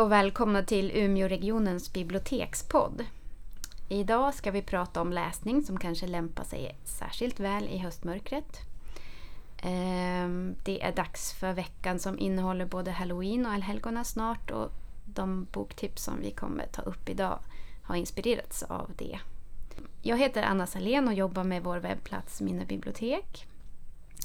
och välkomna till Umeåregionens bibliotekspodd. Idag ska vi prata om läsning som kanske lämpar sig särskilt väl i höstmörkret. Ehm, det är dags för veckan som innehåller både halloween och allhelgona snart och de boktips som vi kommer ta upp idag har inspirerats av det. Jag heter Anna Salén och jobbar med vår webbplats Mina bibliotek.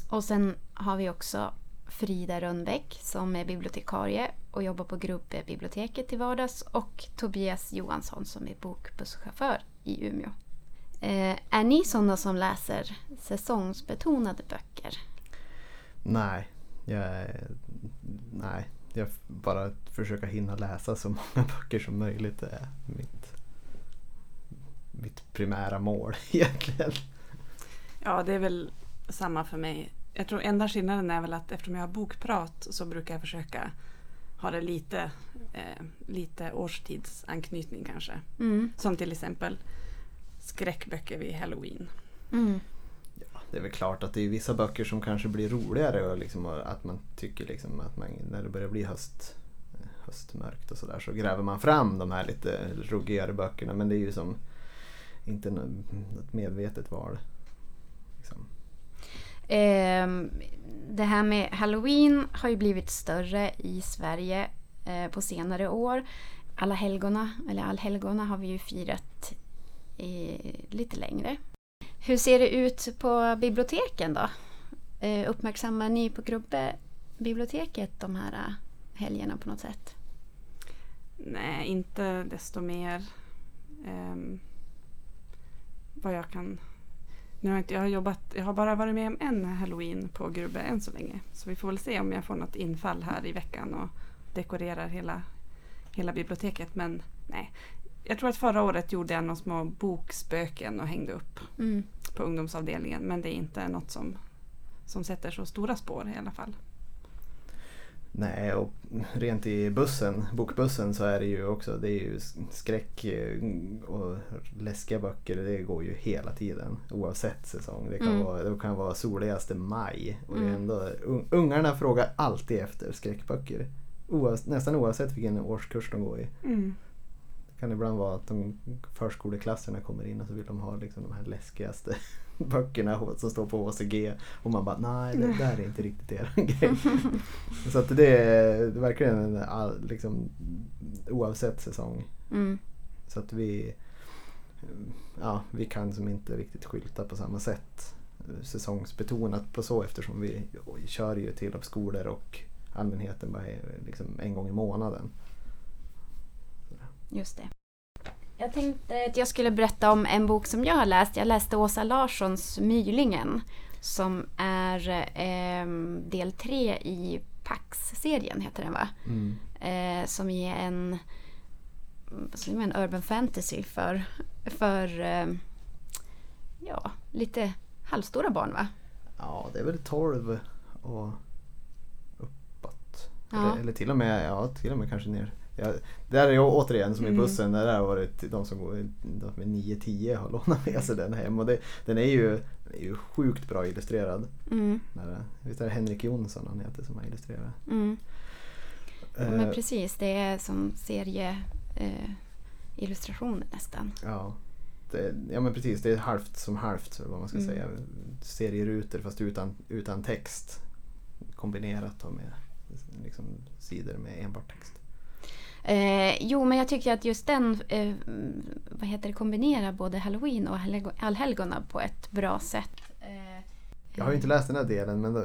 Och sen har vi också Frida Rönnbäck som är bibliotekarie och jobbar på Grubbebiblioteket till vardags och Tobias Johansson som är bokbusschaufför i Umeå. Eh, är ni sådana som läser säsongsbetonade böcker? Nej, jag, nej, jag bara försöker hinna läsa så många böcker som möjligt. Det är mitt, mitt primära mål egentligen. Ja, det är väl samma för mig. Jag tror enda skillnaden är väl att eftersom jag har bokprat så brukar jag försöka ha det lite, eh, lite årstidsanknytning kanske. Mm. Som till exempel skräckböcker vid halloween. Mm. Ja, det är väl klart att det är vissa böcker som kanske blir roligare och liksom, och att man tycker liksom att man, när det börjar bli höst, höstmörkt och sådär så gräver man fram de här lite ruggigare böckerna men det är ju som inte något medvetet val. Eh, det här med halloween har ju blivit större i Sverige eh, på senare år. Alla helgona, eller allhelgona har vi ju firat i, lite längre. Hur ser det ut på biblioteken då? Eh, uppmärksammar ni på Grubbebiblioteket de här eh, helgerna på något sätt? Nej, inte desto mer. ehm, vad jag kan... Nu har jag, inte, jag, har jobbat, jag har bara varit med om en halloween på Grubbe än så länge. Så vi får väl se om jag får något infall här i veckan och dekorerar hela, hela biblioteket. Men nej, jag tror att förra året gjorde jag några små bokspöken och hängde upp Mm. på ungdomsavdelningen. Men det är inte något som, som sätter så stora spår i alla fall. Nej, och rent i bussen, bokbussen så är det ju också, det är ju skräck eh, och läskiga böcker, det går ju hela tiden oavsett säsong. Det kan, Mm. vara, det kan vara soligaste maj och Mm. ändå, un- ungarna frågar alltid efter skräckböcker. Oavs, nästan oavsett vilken årskurs de går i. Det kan ibland vara att de förskoleklasserna kommer in och så vill de ha liksom de här läskigaste böckerna som står på HCG och man bara nej det där är inte riktigt er grej. Så att det är, det är verkligen en, all, liksom, oavsett säsong. Mm. Så att vi, ja, vi kan som inte riktigt skylta på samma sätt säsongsbetonat på så eftersom vi kör ju till skolor och allmänheten bara är liksom en gång i månaden. Just det. Jag tänkte att jag skulle berätta om en bok som jag har läst. Jag läste Åsa Larssons Mylingen som är eh, del tre i Pax-serien, heter den va? Mm. Eh, som är en, vad säger man, urban fantasy för, för eh, ja, lite halvstora barn va? Ja, det är väl 12 och uppåt. Ja. Eller, eller till och med, ja, till och med kanske ner. Ja, där är jag återigen som i Mm. bussen, där har varit de som går de är 9-10 har lånat med sig den hem. Och det, den är ju, den är ju sjukt bra illustrerad. Mm, där- Visst är det Henrik Jonsson han heter som har illustrerat? mm. Ja, Eh, men precis, det är som serie eh, nästan. Ja, det, ja men precis, det är halvt som halvt vad man ska Mm. säga. Serierutor fast utan, utan text. Kombinerat med liksom, sidor med enbart text. Eh, jo, men jag tycker att just den eh, vad heter det, kombinerar både halloween och allhelg- allhelgona på ett bra sätt. Eh, Jag har ju inte läst den här delen men då,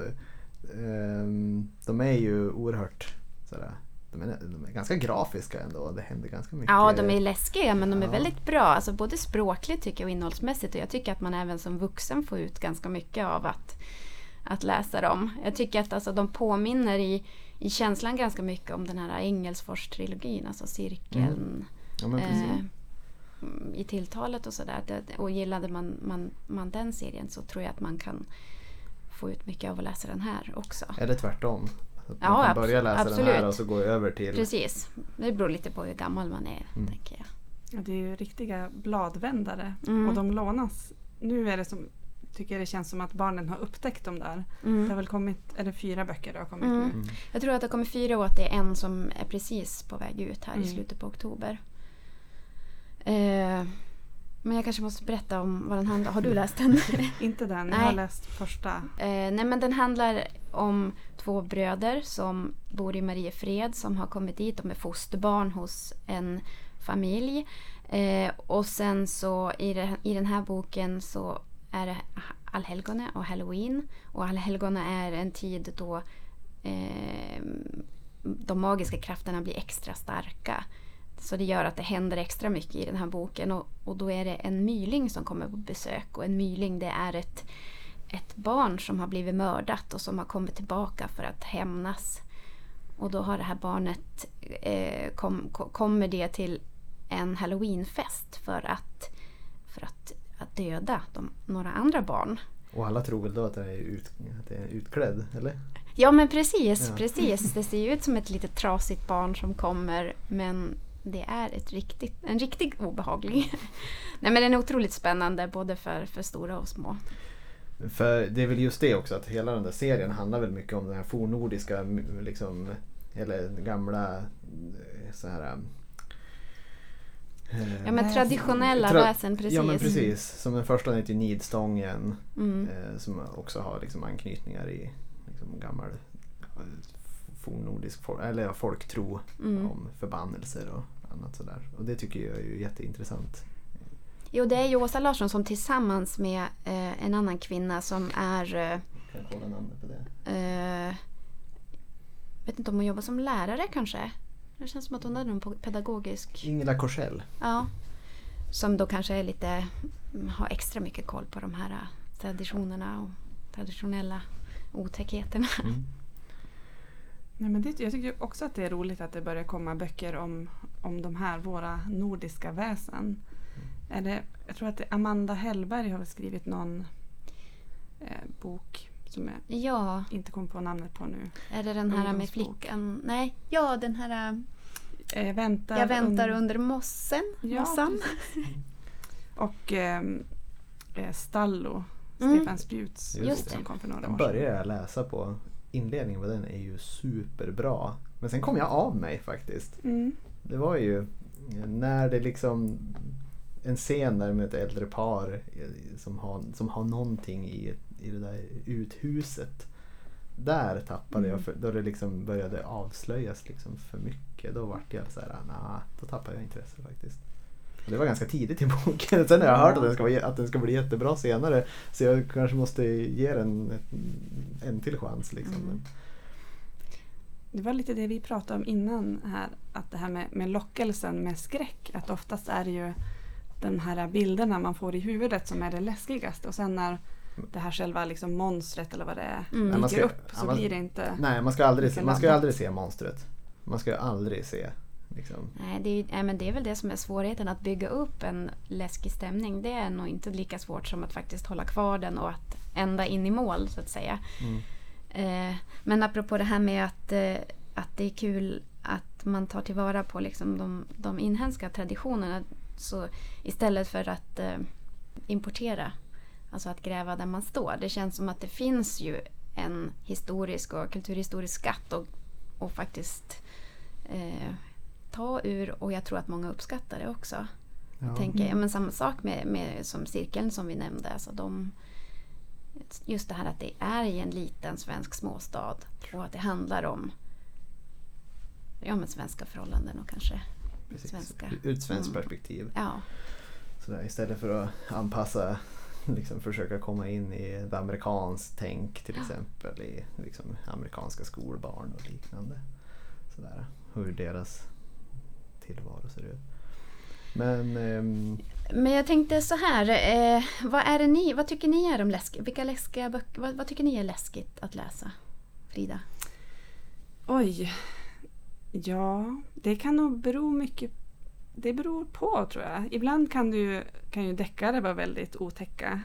ehm, de är ju oerhört sådär, de, är, de är ganska grafiska ändå. Det händer ganska mycket. Ja, de är läskiga men de är Ja. väldigt bra. Alltså både språkligt tycker jag och innehållsmässigt. Och jag tycker att man även som vuxen får ut ganska mycket av att, att läsa dem. Jag tycker att alltså, de påminner i, i känslan ganska mycket om den här Engelsfors-trilogin. Alltså cirkeln. ja, men precis. eh, i tilltalet och sådär. Det- Och gillade man, man, man den serien så tror jag att man kan få ut mycket av att läsa den här också. Eller tvärtom. Att Ja, man kan abs- börja läsa den här absolut. och så gå över till... Precis. Det beror lite på hur gammal man är, Mm. tänker jag. Ja, det är ju riktiga bladvändare Mm. och de lånas. Nu är det som tycker det känns som att barnen har upptäckt dem där. Mm. Det har väl kommit, är det fyra böcker det har kommit Mm. nu? Mm. Jag tror att det kommer fyra och att det är en som är precis på väg ut här i Mm. slutet på oktober. Eh, men jag kanske måste berätta om vad den handlar Har du läst den? Inte den, jag Nej. har läst första. Eh, nej men den handlar om två bröder som bor i Mariefred som har kommit dit. De är fosterbarn hos en familj. Eh, och sen så i, det, i den här boken så är det allhelgona och halloween. Och allhelgona är en tid då eh, de magiska krafterna blir extra starka. Så det gör att det händer extra mycket i den här boken. Och, och då är det en myling som kommer på besök. Och en myling det är ett, ett barn som har blivit mördat och som har kommit tillbaka för att hämnas. Och då har det här barnet, eh, kom, kommer det till en halloweenfest för att, för att, att döda de, några andra barn. Och alla tror väl då att det är, ut, att det är utklädd, eller? Ja men precis, Ja. precis. Det ser ju ut som ett litet trasigt barn som kommer men det är ett riktigt, en riktigt obehaglig. Nej men den är otroligt spännande både för, för stora och små. För det är väl just det också att hela den där serien handlar väl mycket om den här fornnordiska liksom, eller gamla så här Ja men Väsen. traditionella Tra- väsen precis. Ja men precis. Som den första heter Nidstången. Mm. Eh, som också har liksom anknytningar i liksom gammal eh, fornnordisk folk, eller ja, folktro Mm. om förbannelser och annat sådär. Och det tycker jag är ju jätteintressant. Jo det är ju Åsa Larsson som tillsammans med eh, en annan kvinna som är eh, Kan kolla namnet på det? eh, vet inte om hon jobbar som lärare kanske. Det känns som att hon är någon pedagogisk Ingela Korsell. Ja. Som då kanske är lite, har extra mycket koll på de här äh, traditionerna och traditionella otäckheterna. Mm. Nej, men det, jag tycker också att det är roligt att det börjar komma böcker om, om de här våra nordiska väsen. Är det, jag tror att det, Amanda Hellberg har skrivit någon eh, bok som jag Ja, inte kommer på namnet på nu. är det den här med flickan? Nej, ja den här äh, Eh, Jag väntar, Jag väntar un- under mossen. Ja, mossan. Och ehm, eh, Stallo, Mm. Stefan Spjuts Just bok som det. kom för några Den år sedan. började jag läsa på. Inledningen på den är ju superbra. Men sen kom jag av mig faktiskt. Mm. Det var ju när det liksom en scen där med ett äldre par eh, som har, som har någonting i, i det där uthuset. Där tappade jag, för, då det liksom började avslöjas liksom för mycket. Då vart jag så här, nah, då tappade jag intresse faktiskt. Och det var ganska tidigt i boken. Sen har jag hört att den, ska vara, att den ska bli jättebra senare. Så jag kanske måste ge den en, en till chans. Liksom. Mm. Det var lite det vi pratade om innan här. Att det här med, med lockelsen med skräck. Att oftast är det ju de här bilderna man får i huvudet som är det läskigaste. Och sen när det här själva liksom monstret eller vad det är Mm. dyker ska- upp så man- blir det inte... Nej, man ska, aldrig, man ska aldrig se monstret. Man ska ju aldrig se liksom, Nej, det är, nej, men det är väl det som är svårigheten att bygga upp en läskig stämning. Det är nog inte lika svårt som att faktiskt hålla kvar den och att ända in i mål så att säga. Mm. Eh, men apropå det här med att, eh, att det är kul att man tar tillvara på liksom de, de inhemska traditionerna. Så istället för att eh, importera, alltså att gräva där man står. Det känns som att det finns ju en historisk och kulturhistorisk skatt och, och faktiskt eh, ta ur och jag tror att många uppskattar det också. Ja. Jag tänker, ja, men samma sak med, med som cirkeln som vi nämnde. Alltså de, just det här att det är i en liten svensk småstad och att det handlar om ja, men svenska förhållanden och kanske Precis. svenska. Ur ett svenskt Mm. perspektiv. Ja, Sådär, istället för att anpassa, liksom försöka komma in i ett amerikanskt tänk till exempel i liksom, amerikanska skolbarn och liknande. Sådär, hur deras tillvaro ser ut. Men ehm, Men jag tänkte så här, eh, vad, är det ni, vad tycker ni är om läskigt? Vilka läskiga böcker, vad, vad tycker ni är läskigt att läsa? Frida? Oj. Ja, det kan nog bero mycket... Det beror på tror jag. Ibland kan, du, kan ju deckare vara väldigt otäcka.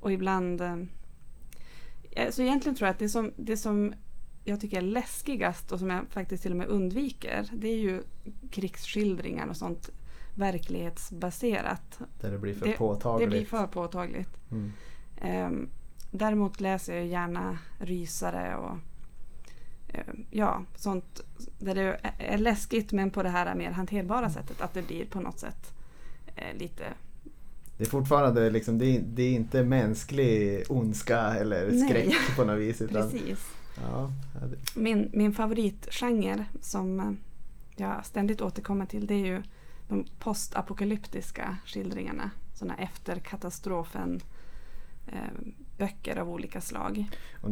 Och ibland... eh, Så egentligen tror jag att det som, det som jag tycker är läskigast och som jag faktiskt till och med undviker. Det är ju krigsskildringar och sånt verklighetsbaserat. där det blir för Det- påtagligt. Det blir för påtagligt. Mm. Ehm, däremot läser jag gärna rysare och ja, sånt där det är läskigt men på det här mer hanterbara sättet. Att det blir på något sätt eh, lite Det är fortfarande liksom, det är, det är inte mänsklig ondska eller Nej. skräck på något vis. Utan, precis. ja, det- Min, min favoritgenre som eh, jag ständigt återkommer till det är ju de postapokalyptiska skildringarna. Sådana efter katastrofen eh, böcker av olika slag. Och,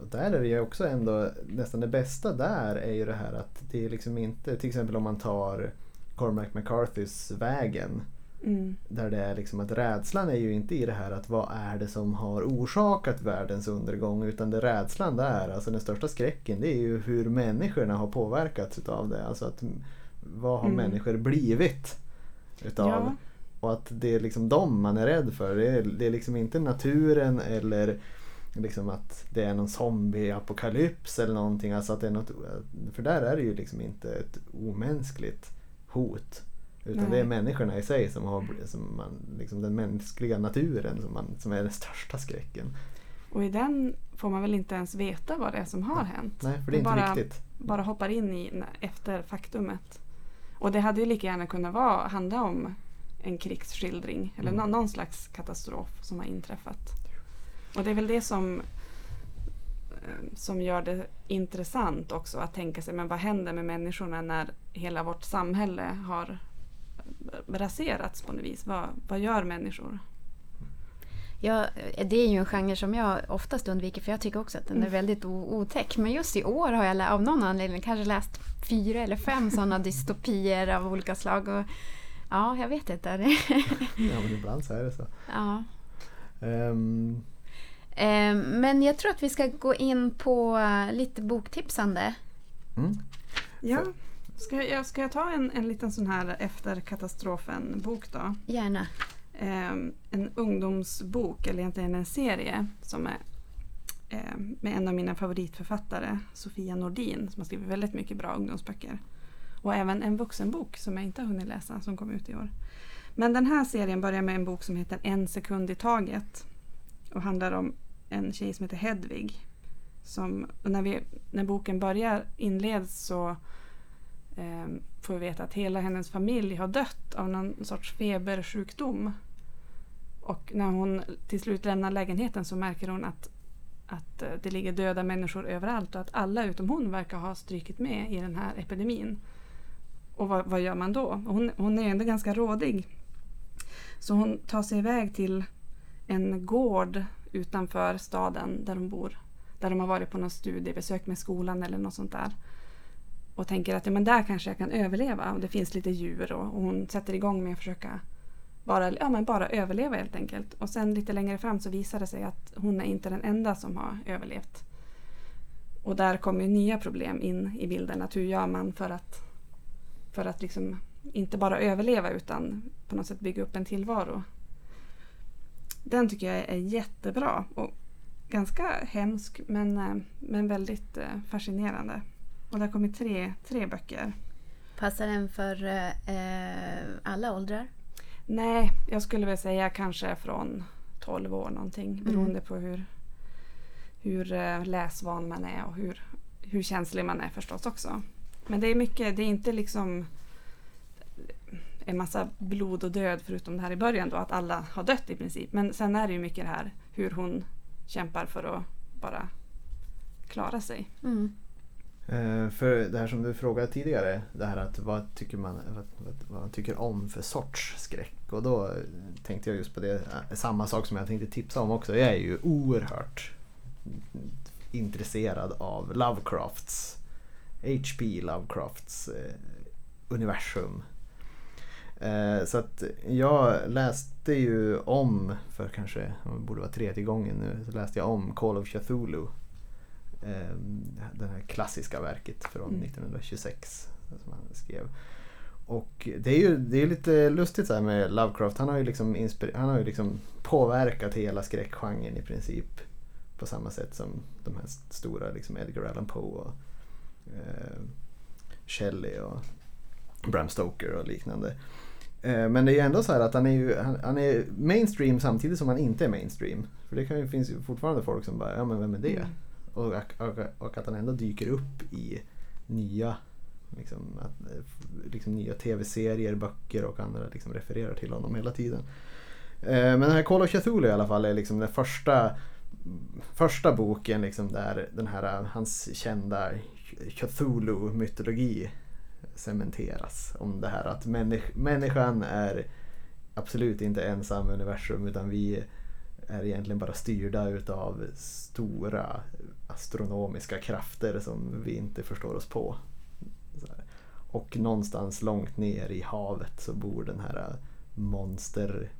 och där är det ju också ändå nästan det bästa där är ju det här att det är liksom inte, till exempel om man tar Cormac McCarthys Vägen. Mm. Där det är liksom att rädslan är ju inte i det här att vad är det som har orsakat världens undergång utan det rädslan där, alltså den största skräcken det är ju hur människorna har påverkats utav det. Alltså att vad har Mm. människor blivit utav Ja. Och att det är liksom dem man är rädd för. Det är, det är liksom inte naturen eller liksom att det är någon zombieapokalyps eller någonting. Alltså att det är något, för där är det ju liksom inte ett omänskligt hot. Utan Nej. det är människorna i sig som har som man, liksom den mänskliga naturen som, man, som är den största skräcken. Och i den får man väl inte ens veta vad det är som har hänt. Nej, för det är inte bara, riktigt. bara hoppar in i efter faktumet. Och det hade ju lika gärna kunnat vara, handla om en krigsskildring eller Mm. nå- någon slags katastrof som har inträffat. Och det är väl det som, eh, som gör det intressant också att tänka sig men vad händer med människorna när hela vårt samhälle har raserats på något vis. Vad, vad gör människor? Ja, det är ju en genre som jag oftast undviker för jag tycker också att den är Mm. väldigt otäck. Men just i år har jag av någon anledning kanske läst fyra eller fem sådana dystopier av olika slag. Och, ja, jag vet inte. Ja, men ibland så är det så. ja. Ehm, Eh, Men jag tror att vi ska gå in på eh, lite boktipsande. mm. Ja. Ska jag, ska jag ta en, en liten sån här efter katastrofen-bok då? Gärna. Ehm, en ungdomsbok, eller egentligen en serie som är med en av mina favoritförfattare, Sofia Nordin, som har skrivit väldigt mycket bra ungdomsböcker. Och även en vuxenbok som jag inte har hunnit läsa, som kom ut i år. Men den här serien börjar med en bok som heter En sekund i taget och handlar om en tjej som heter Hedvig. Som, när, vi, när boken börjar inleds så eh, får vi veta att hela hennes familj har dött av någon sorts febersjukdom. Och när hon till slut lämnar lägenheten så märker hon att, att eh, det ligger döda människor överallt och att alla utom hon verkar ha strykit med i den här epidemin. Och vad, vad gör man då? Hon, hon är ändå ganska rådig. Så hon tar sig iväg till en gård utanför staden där de bor. Där de har varit på någon studiebesök med skolan eller något sånt där. Och tänker att ja, men där kanske jag kan överleva och det finns lite djur och, och hon sätter igång med att försöka bara, ja, men bara överleva helt enkelt. Och sen lite längre fram så visar det sig att hon är inte den enda som har överlevt. Och där kommer nya problem in i bilden. Att hur gör man för att, för att liksom inte bara överleva utan på något sätt bygga upp en tillvaro. Den tycker jag är jättebra och ganska hemsk men, eh, men väldigt eh, fascinerande. Och det har kommit tre, tre böcker. Passar den för eh, alla åldrar? Nej, jag skulle väl säga kanske från 12 år någonting Mm. beroende på hur, hur eh, läsvan man är och hur, hur känslig man är förstås också. Men det är mycket, det är inte liksom en massa blod och död förutom det här i början då att alla har dött i princip. Men sen är det ju mycket det här hur hon kämpar för att bara klara sig. Mm. Eh, för det här som du frågade tidigare, det här att vad tycker man vad, vad, man tycker om för sorts skräck. Och då tänkte jag just på det, eh, samma sak som jag tänkte tipsa om också. Jag är ju oerhört intresserad av Lovecrafts, H.P. Lovecrafts eh, universum. Eh, så att jag läste ju om, för kanske, det borde vara tredje gången nu, så läste jag om Call of Cthulhu. Eh, det här klassiska verket från Mm. 1926 som han skrev. Och det är ju det är lite lustigt så här med Lovecraft. Han har ju liksom, han har ju liksom påverkat hela skräckgenren i princip. På samma sätt som de här stora liksom Edgar Allan Poe och eh, Shelley och Bram Stoker och liknande. Eh, men det är ju ändå så här att han är, ju, han, han, är mainstream samtidigt som han inte är mainstream. För det kan ju, finns ju fortfarande folk som bara, ja men vem är det? Mm. Och, och, och att han ändå dyker upp i nya liksom, att, liksom nya tv-serier, böcker och andra liksom refererar till honom hela tiden. Eh, men den här Call of Cthulhu i alla fall är liksom den första första boken liksom där den här, hans kända Cthulhu-mytologi cementeras. Om det här att människ människan är absolut inte ensam i universum utan vi är egentligen bara styrda utav stora astronomiska krafter som vi inte förstår oss på. Och någonstans långt ner i havet så bor den här monster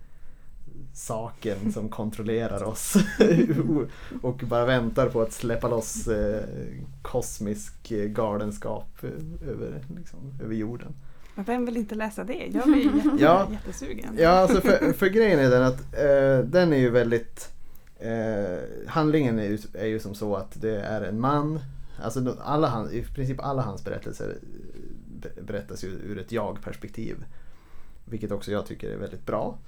saken som kontrollerar oss och bara väntar på att släppa loss eh, kosmisk galenskap över, liksom, över jorden. Men vem vill inte läsa det? Jag blir jätte, ja, jättesugen. Ja, alltså för, för grejen är den att eh, den är ju väldigt eh, handlingen är ju, är ju som så att det är en man Alltså alla han, i princip alla hans berättelser berättas ju ur ett jag-perspektiv. Vilket också jag tycker är väldigt bra.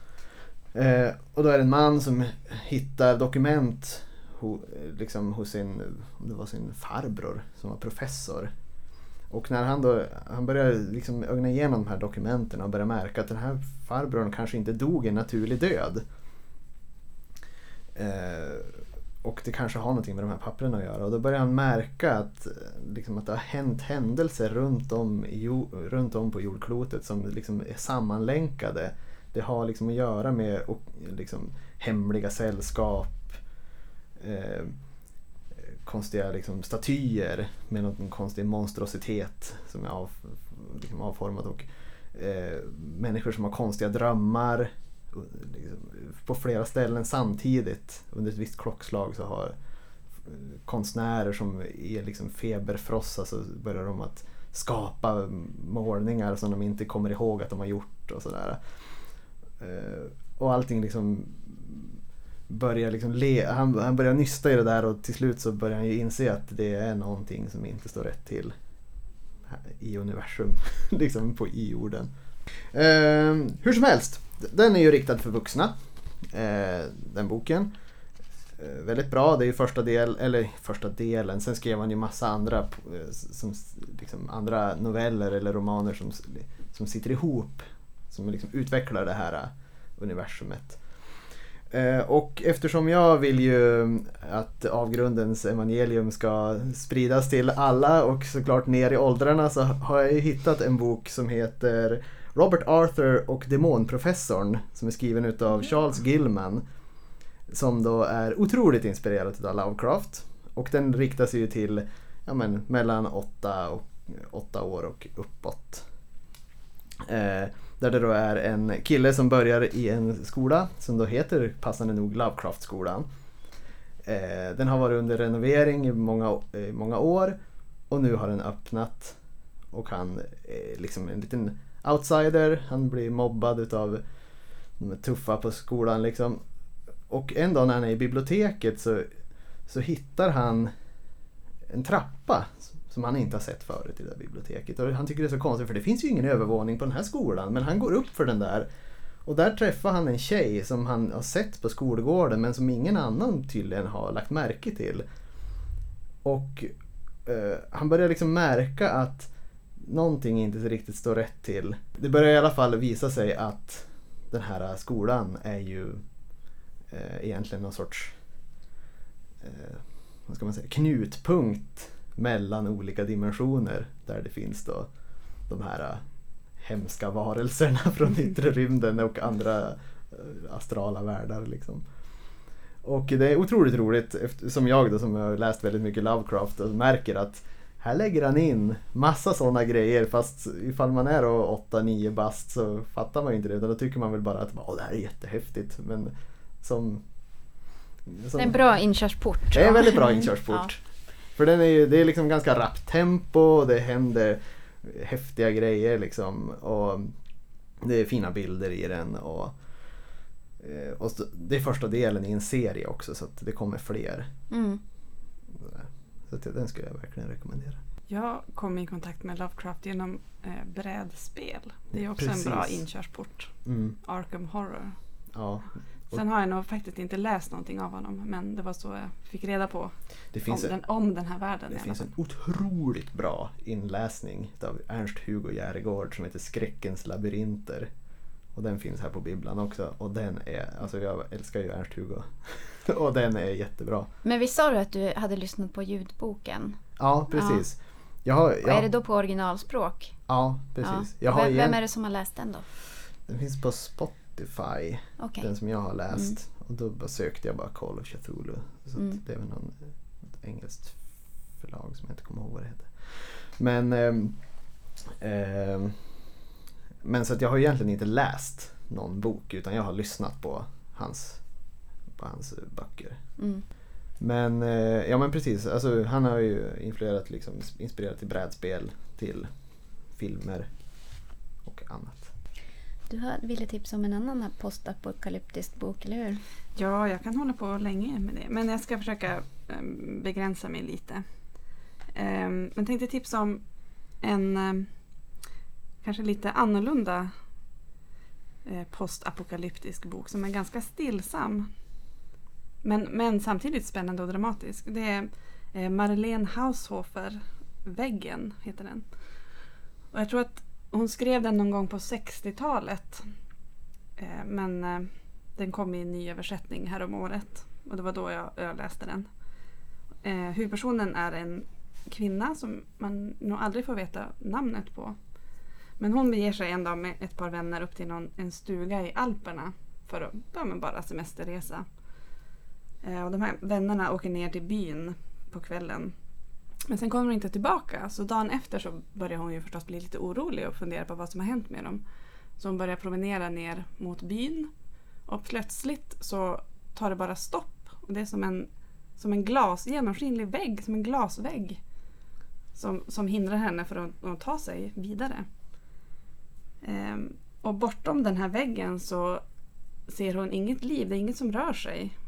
Eh, och då är det en man som hittar dokument ho, liksom hos sin, det var sin farbror som var professor. Och när han då han börjar liksom ögna igenom de här dokumenten och börjar märka att den här farbrorn kanske inte dog en naturlig död. Eh, och det kanske har någonting med de här papperna att göra. Och då börjar han märka att, liksom, att det har hänt händelser runt om, i, runt om på jordklotet som liksom är sammanlänkade det har liksom att göra med och, liksom, hemliga sällskap, eh, konstiga liksom, statyer med någon konstig monstrositet som är av, liksom, avformad och eh, människor som har konstiga drömmar liksom, på flera ställen samtidigt under ett visst klockslag så har eh, konstnärer som är liksom feberfrossa så börjar de att skapa målningar som de inte kommer ihåg att de har gjort och sådär. Eh, och allting liksom börjar liksom le, han, han börjar nysta i det där och till slut så börjar han ju inse att det är någonting som inte står rätt till i universum, liksom på i jorden. Eh, hur som helst, den är ju riktad för vuxna, eh, den boken. Eh, väldigt bra, det är ju första, del, eller första delen, sen skrev han ju massa andra, eh, som, liksom, andra noveller eller romaner som, som sitter ihop som liksom utvecklar det här äh, universumet. Eh, och eftersom jag vill ju att avgrundens evangelium ska spridas till alla och såklart ner i åldrarna så har jag ju hittat en bok som heter Robert Arthur och demonprofessorn som är skriven utav Charles Gillman. Som då är otroligt inspirerad av Lovecraft. Och den riktar sig ju till ja, men, mellan 8 och 8 år och uppåt. Eh, där det då är en kille som börjar i en skola som då heter passande nog Lovecraft-skolan. Eh, den har varit under renovering i många, eh, många år och nu har den öppnat. Och han är liksom en liten outsider, han blir mobbad utav de tuffa på skolan liksom. Och en dag när han är i biblioteket så, så hittar han en trappa som han inte har sett förut i det där biblioteket. Och han tycker det är så konstigt för det finns ju ingen övervåning på den här skolan. Men han går upp för den där. Och där träffar han en tjej som han har sett på skolgården men som ingen annan tydligen har lagt märke till. Och eh, han börjar liksom märka att någonting inte riktigt står rätt till. Det börjar i alla fall visa sig att den här skolan är ju eh, egentligen någon sorts eh, vad ska man säga, knutpunkt mellan olika dimensioner där det finns då de här äh, hemska varelserna från yttre rymden och andra äh, astrala världar. Liksom. Och det är otroligt roligt, som jag då som har läst väldigt mycket Lovecraft och märker att här lägger han in massa sådana grejer fast ifall man är 8-9 bast så fattar man ju inte det utan då tycker man väl bara att det här är jättehäftigt. Men som, som, det är en bra inkörsport. Det är en väldigt bra inkörsport. ja. För den är ju, det är liksom ganska rappt tempo, det händer häftiga grejer liksom. Och det är fina bilder i den. Och, eh, och det är första delen i en serie också så att det kommer fler. Mm. Så att den skulle jag verkligen rekommendera. Jag kom i kontakt med Lovecraft genom eh, brädspel. Det är också Precis. en bra inkörsport. Mm, Arkham Horror. ja. Sen har jag nog faktiskt inte läst någonting av honom men det var så jag fick reda på Det om en, den, om den här världen. det finns en otroligt bra inläsning av Ernst-Hugo Järegård som heter Skräckens labyrinter. Och den finns här på bibblan också. Och den är, alltså jag älskar ju Ernst-Hugo. och den är jättebra. Men visst sa du att du hade lyssnat på ljudboken? Ja, precis. Jag har, Och är det jag, då på originalspråk? ja, precis. Ja. Jag har vem, igen, vem är det som har läst den då? Den finns på Spotify, Okej. den som jag har läst. Och då bara sökte jag bara Call of Cthulhu. Så Mm. det är väl någon engelskt förlag som jag inte kommer ihåg vad det heter. Men, ehm, ehm, men så att jag har egentligen inte läst någon bok utan jag har lyssnat på hans, på hans eh, böcker. Mm. Men, eh, ja men precis, alltså, han har ju influerat, liksom, inspirerat till brädspel, till filmer och annat. Du ville tipsa om en annan postapokalyptisk bok, eller hur? Ja, jag kan hålla på länge med det. Men jag ska försöka ehm, begränsa mig lite. Um, men tänkte tipsa om en ehm, kanske lite annorlunda eh, postapokalyptisk bok som är ganska stillsam. Men, men samtidigt spännande och dramatisk. Det är eh, Marlene Haushofer, Väggen heter den. Och jag tror att hon skrev den någon gång på 60-talet. Eh, men eh, den kom i en ny översättning här om året. Och det var då jag, jag läste den. Eh, huvudpersonen är en kvinna som man nog aldrig får veta namnet på. Men hon beger sig en dag med ett par vänner upp till någon, en stuga i Alperna för att ja, men bara semesterresa. Eh, och de här vännerna åker ner till byn på kvällen. Men sen kommer de inte tillbaka så dagen efter så börjar hon ju förstås bli lite orolig och fundera på vad som har hänt med dem. Så hon börjar promenera ner mot byn och plötsligt så tar det bara stopp. Och det är som en, som en glas, genomskinlig vägg, som en glasvägg. Som, som hindrar henne från att, att ta sig vidare. Ehm, och bortom den här väggen så ser hon inget liv, det är inget som rör sig.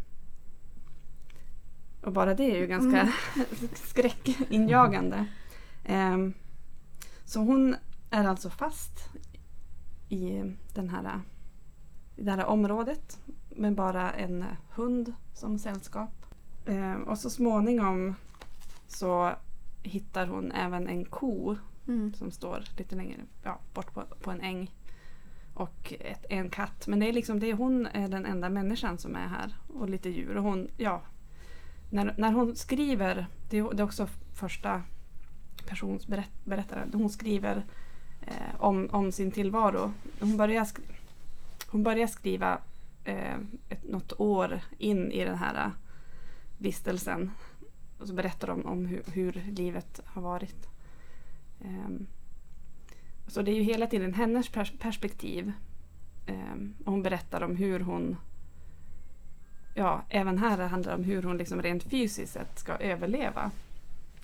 Och bara det är ju ganska skräckinjagande. Ehm, så hon är alltså fast i den här i det här området med bara en hund som sällskap. Eh, och så småningom så hittar hon även en ko Mm. som står lite längre ja, bort på, på en äng. Och ett, en katt. Men det är liksom det hon är den enda människan som är här. Och lite djur. Och hon, ja, när, när hon skriver, det är, det är också första persons berätt, berättare. Hon skriver eh, om, om sin tillvaro. Hon börjar, sk- hon börjar skriva eh, ett, något år in i den här eh, vistelsen. Och så berättar de om hur, hur livet har varit. Ehm, så det är ju hela tiden hennes pers- perspektiv. Ehm, och hon berättar om hur hon Ja, även här handlar det om hur hon liksom rent fysiskt sett ska överleva.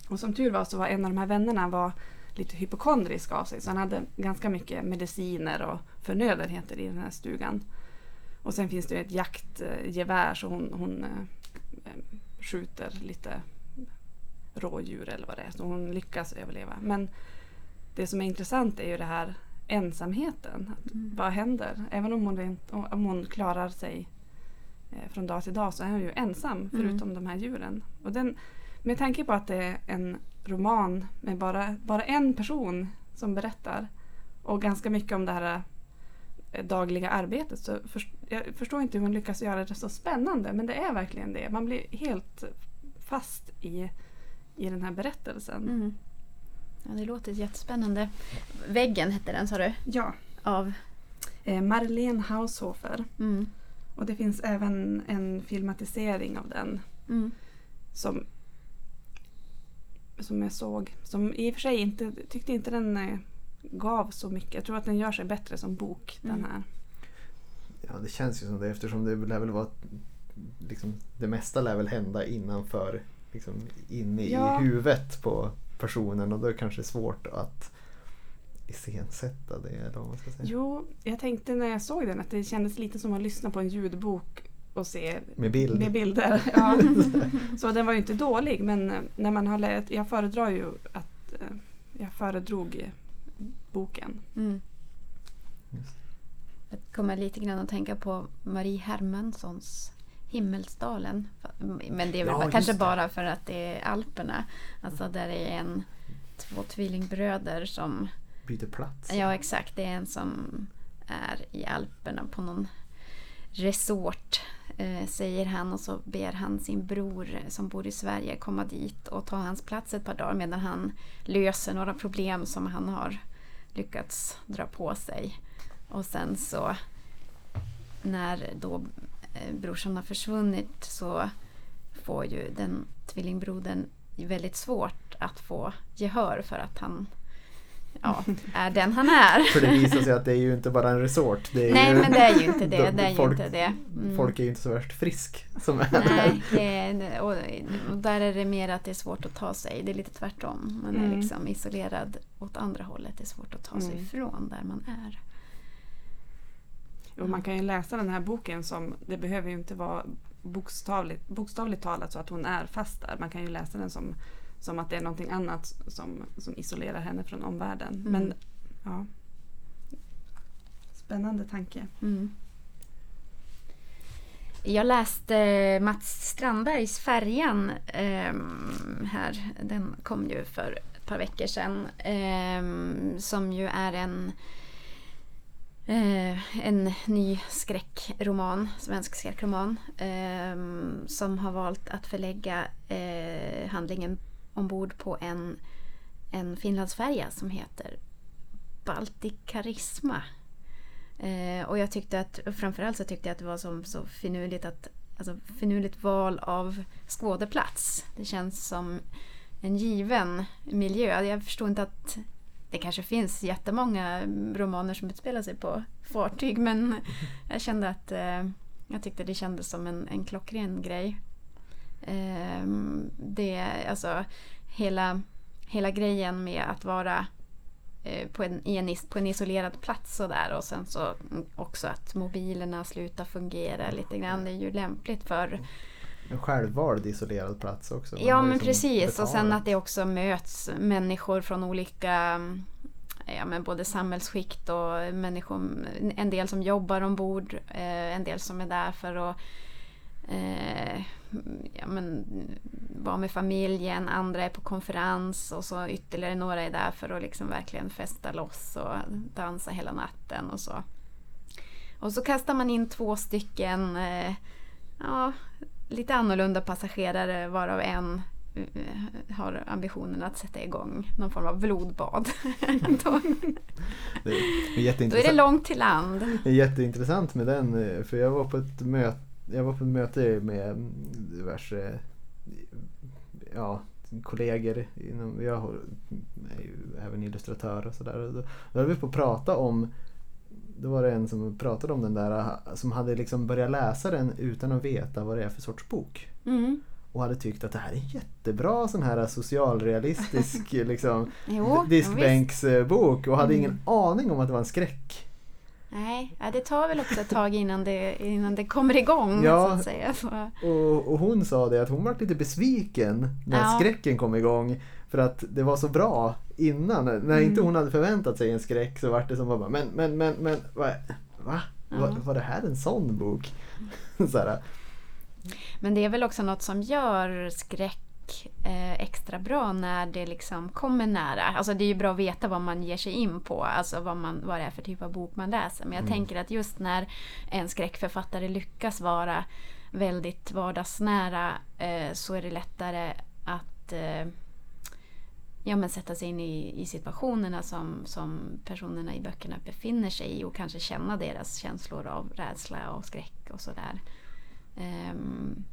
Och som tur var så var en av de här vännerna var lite hypokondrisk av sig så han hade ganska mycket mediciner och förnödenheter i den här stugan. Och sen finns det ett jaktgevär så hon, hon eh, eh, skjuter lite rådjur eller vad det är. Så hon lyckas överleva. Men det som är intressant är ju det här ensamheten. Att Vad händer? Även om hon, om hon klarar sig från dag till dag så är hon ju ensam förutom de här djuren. Och den, med tanke på att det är en roman med bara, bara en person som berättar och ganska mycket om det här eh, dagliga arbetet så först, jag förstår inte hur hon lyckas göra det så spännande men det är verkligen det. Man blir helt fast i, i den här berättelsen. Mm. Ja, det låter jättespännande. Väggen hette den sa du? Ja, Av? eh, Marlene Haushofer. Mm. Och det finns även en filmatisering av den Mm. som, som jag såg. Som i och för sig inte, tyckte inte den eh, gav så mycket. Jag tror att den gör sig bättre som bok den Mm. här. Ja, det känns ju som det eftersom det lär väl vara liksom, det mesta lär väl hända innanför, liksom, inne Ja. i huvudet på personen och då är det kanske svårt att iscensätta det eller vad man ska säga. Jo, jag tänkte när jag såg den att det kändes lite som att lyssna på en ljudbok och se Med bild. med bilder. Ja. Så den var ju inte dålig men eh, när man har läst, jag föredrar ju att eh, jag föredrog boken. Mm. Jag kommer lite grann att tänka på Marie Hermanssons Himmelsdalen. Men det är väl Ja, kanske bara för att det är Alperna. Alltså där är en två tvillingbröder som Byter plats. Ja exakt, det är en som är i Alperna på någon resort eh, säger han och så ber han sin bror eh, som bor i Sverige komma dit och ta hans plats ett par dagar medan han löser några problem som han har lyckats dra på sig. Och sen så när då eh, brorsan har försvunnit så får ju den tvillingbrodern väldigt svårt att få gehör för att han ja, är den han är. För det visar sig att det är ju inte bara en resort. Det är Nej ju, men det är ju inte det. de- det, är ju folk, inte det. Mm. folk är ju inte så värst frisk som är Nej, det är, och, och där är det mer att det är svårt att ta sig. Det är lite tvärtom. Man är Mm. liksom isolerad åt andra hållet. Det är svårt att ta sig Mm. ifrån där man är. Och man kan ju läsa den här boken som, det behöver ju inte vara bokstavligt, bokstavligt talat så att hon är fast där. Man kan ju läsa den som, som att det är någonting annat som, som isolerar henne från omvärlden. Mm. Men ja. Spännande tanke. Mm. Jag läste Mats Strandbergs Färjan ehm, här. Den kom ju för ett par veckor sedan. ehm, som ju är en, eh, en ny skräckroman, svensk skräckroman. ehm, som har valt att förlägga eh, handlingen ombord på en, en Finlandsfärja som heter Baltikarisma. Eh, och jag tyckte att, framförallt så tyckte jag att det var som, så finurligt att, alltså finurligt val av skådeplats. Det känns som en given miljö. Jag förstår inte att det kanske finns jättemånga romaner som utspelar sig på fartyg men jag kände att eh, jag tyckte det kändes som en, en klockren grej. Eh, det, alltså hela, hela grejen med att vara eh, på en, en, på en isolerad plats och där och sen så mm, också att mobilerna slutar fungera lite grann. Det är ju lämpligt för En självvald isolerad plats också. Man Ja men precis och sen betalat. att det också möts människor från olika mm, Ja, men både samhällsskikt och människor, en del som jobbar ombord, eh, en del som är där för att eh, ja, men, vara med familjen, andra är på konferens och så ytterligare några är där för att liksom verkligen festa loss och dansa hela natten och så. Och så kastar man in två stycken eh, ja, lite annorlunda passagerare varav en eh, har ambitionen att sätta igång någon form av blodbad. då, Det är då är jätteintressant. det långt till land. Det är jätteintressant med den eh, för jag var på ett möte, jag var på ett möte med diverse ja, kollegor. Inom, jag är ju även illustratör och sådär. Då, då höll vi på att prata om då var det en som pratade om den där som hade liksom börjat läsa den utan att veta vad det är för sorts bok. Mm. Och hade tyckt att det här är en jättebra sån här socialrealistisk liksom, Jo, diskbänksbok och hade Mm. ingen aning om att det var en skräck. Nej, det tar väl också ett tag innan det, innan det kommer igång Ja. så att säga. Och, och hon sa det att hon var lite besviken när Ja. skräcken kom igång. För att det var så bra innan. När Mm. inte hon hade förväntat sig en skräck så var det som bara men, men, men, men, va? va? Ja. Var, var det här en sån bok? så här, Men det är väl också något som gör skräck eh, extra bra när det liksom kommer nära. Alltså det är ju bra att veta vad man ger sig in på, alltså vad, man, vad det är för typ av bok man läser. Men jag tänker att just när en skräckförfattare lyckas vara väldigt vardagsnära eh, så är det lättare att eh, ja, men sätta sig in i, i situationerna som, som personerna i böckerna befinner sig i och kanske känna deras känslor av rädsla och skräck och sådär. Ehm,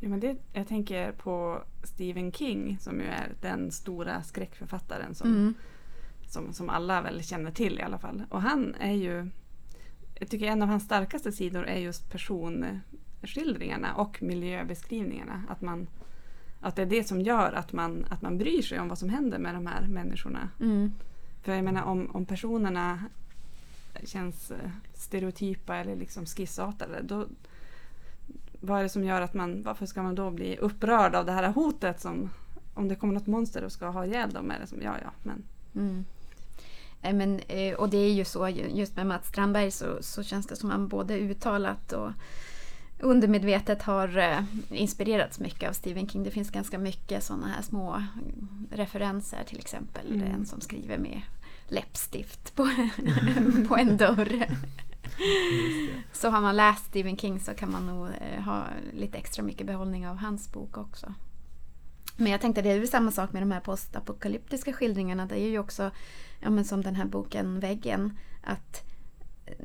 Ja, men det, jag tänker på Stephen King som ju är den stora skräckförfattaren som, mm. som, som alla väl känner till i alla fall. Och han är ju, jag tycker en av hans starkaste sidor är just personskildringarna och miljöbeskrivningarna. Att, man, att det är det som gör att man, att man bryr sig om vad som händer med de här människorna. Mm. För jag menar om, om personerna känns eh, stereotypa eller liksom skissartade då vad är det som gör att man, varför ska man då bli upprörd av det här hotet som om det kommer något monster och ska ha ihjäl dem är det som, ja ja men Mm. Men, eh, och det är ju så, just med Mats Strandberg så, så känns det som han både uttalat och undermedvetet har eh, inspirerats mycket av Stephen King. Det finns ganska mycket sådana här små referenser till exempel. Mm. En som skriver med läppstift på, på en dörr. Så har man läst Stephen King så kan man nog eh, ha lite extra mycket behållning av hans bok också. Men jag tänkte det är ju samma sak med de här postapokalyptiska skildringarna. Det är ju också ja, men som den här boken Väggen. Att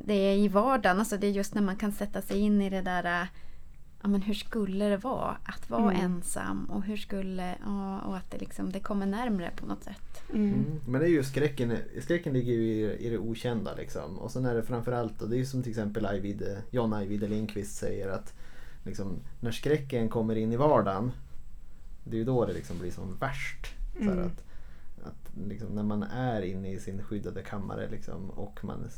det är i vardagen, alltså det är just när man kan sätta sig in i det där eh, ja, men hur skulle det vara att vara mm. ensam och hur skulle, ja, och att det, liksom, det kommer närmre på något sätt. Mm. Mm. Men det är ju skräcken, skräcken ligger ju i, i det okända liksom. Och sen är det framförallt, och det är ju som till exempel Ajvid, John Ajvide Lindqvist säger att liksom, när skräcken kommer in i vardagen det är ju då det liksom blir som värst. Mm. Så att, att liksom när man är inne i sin skyddade kammare liksom, och man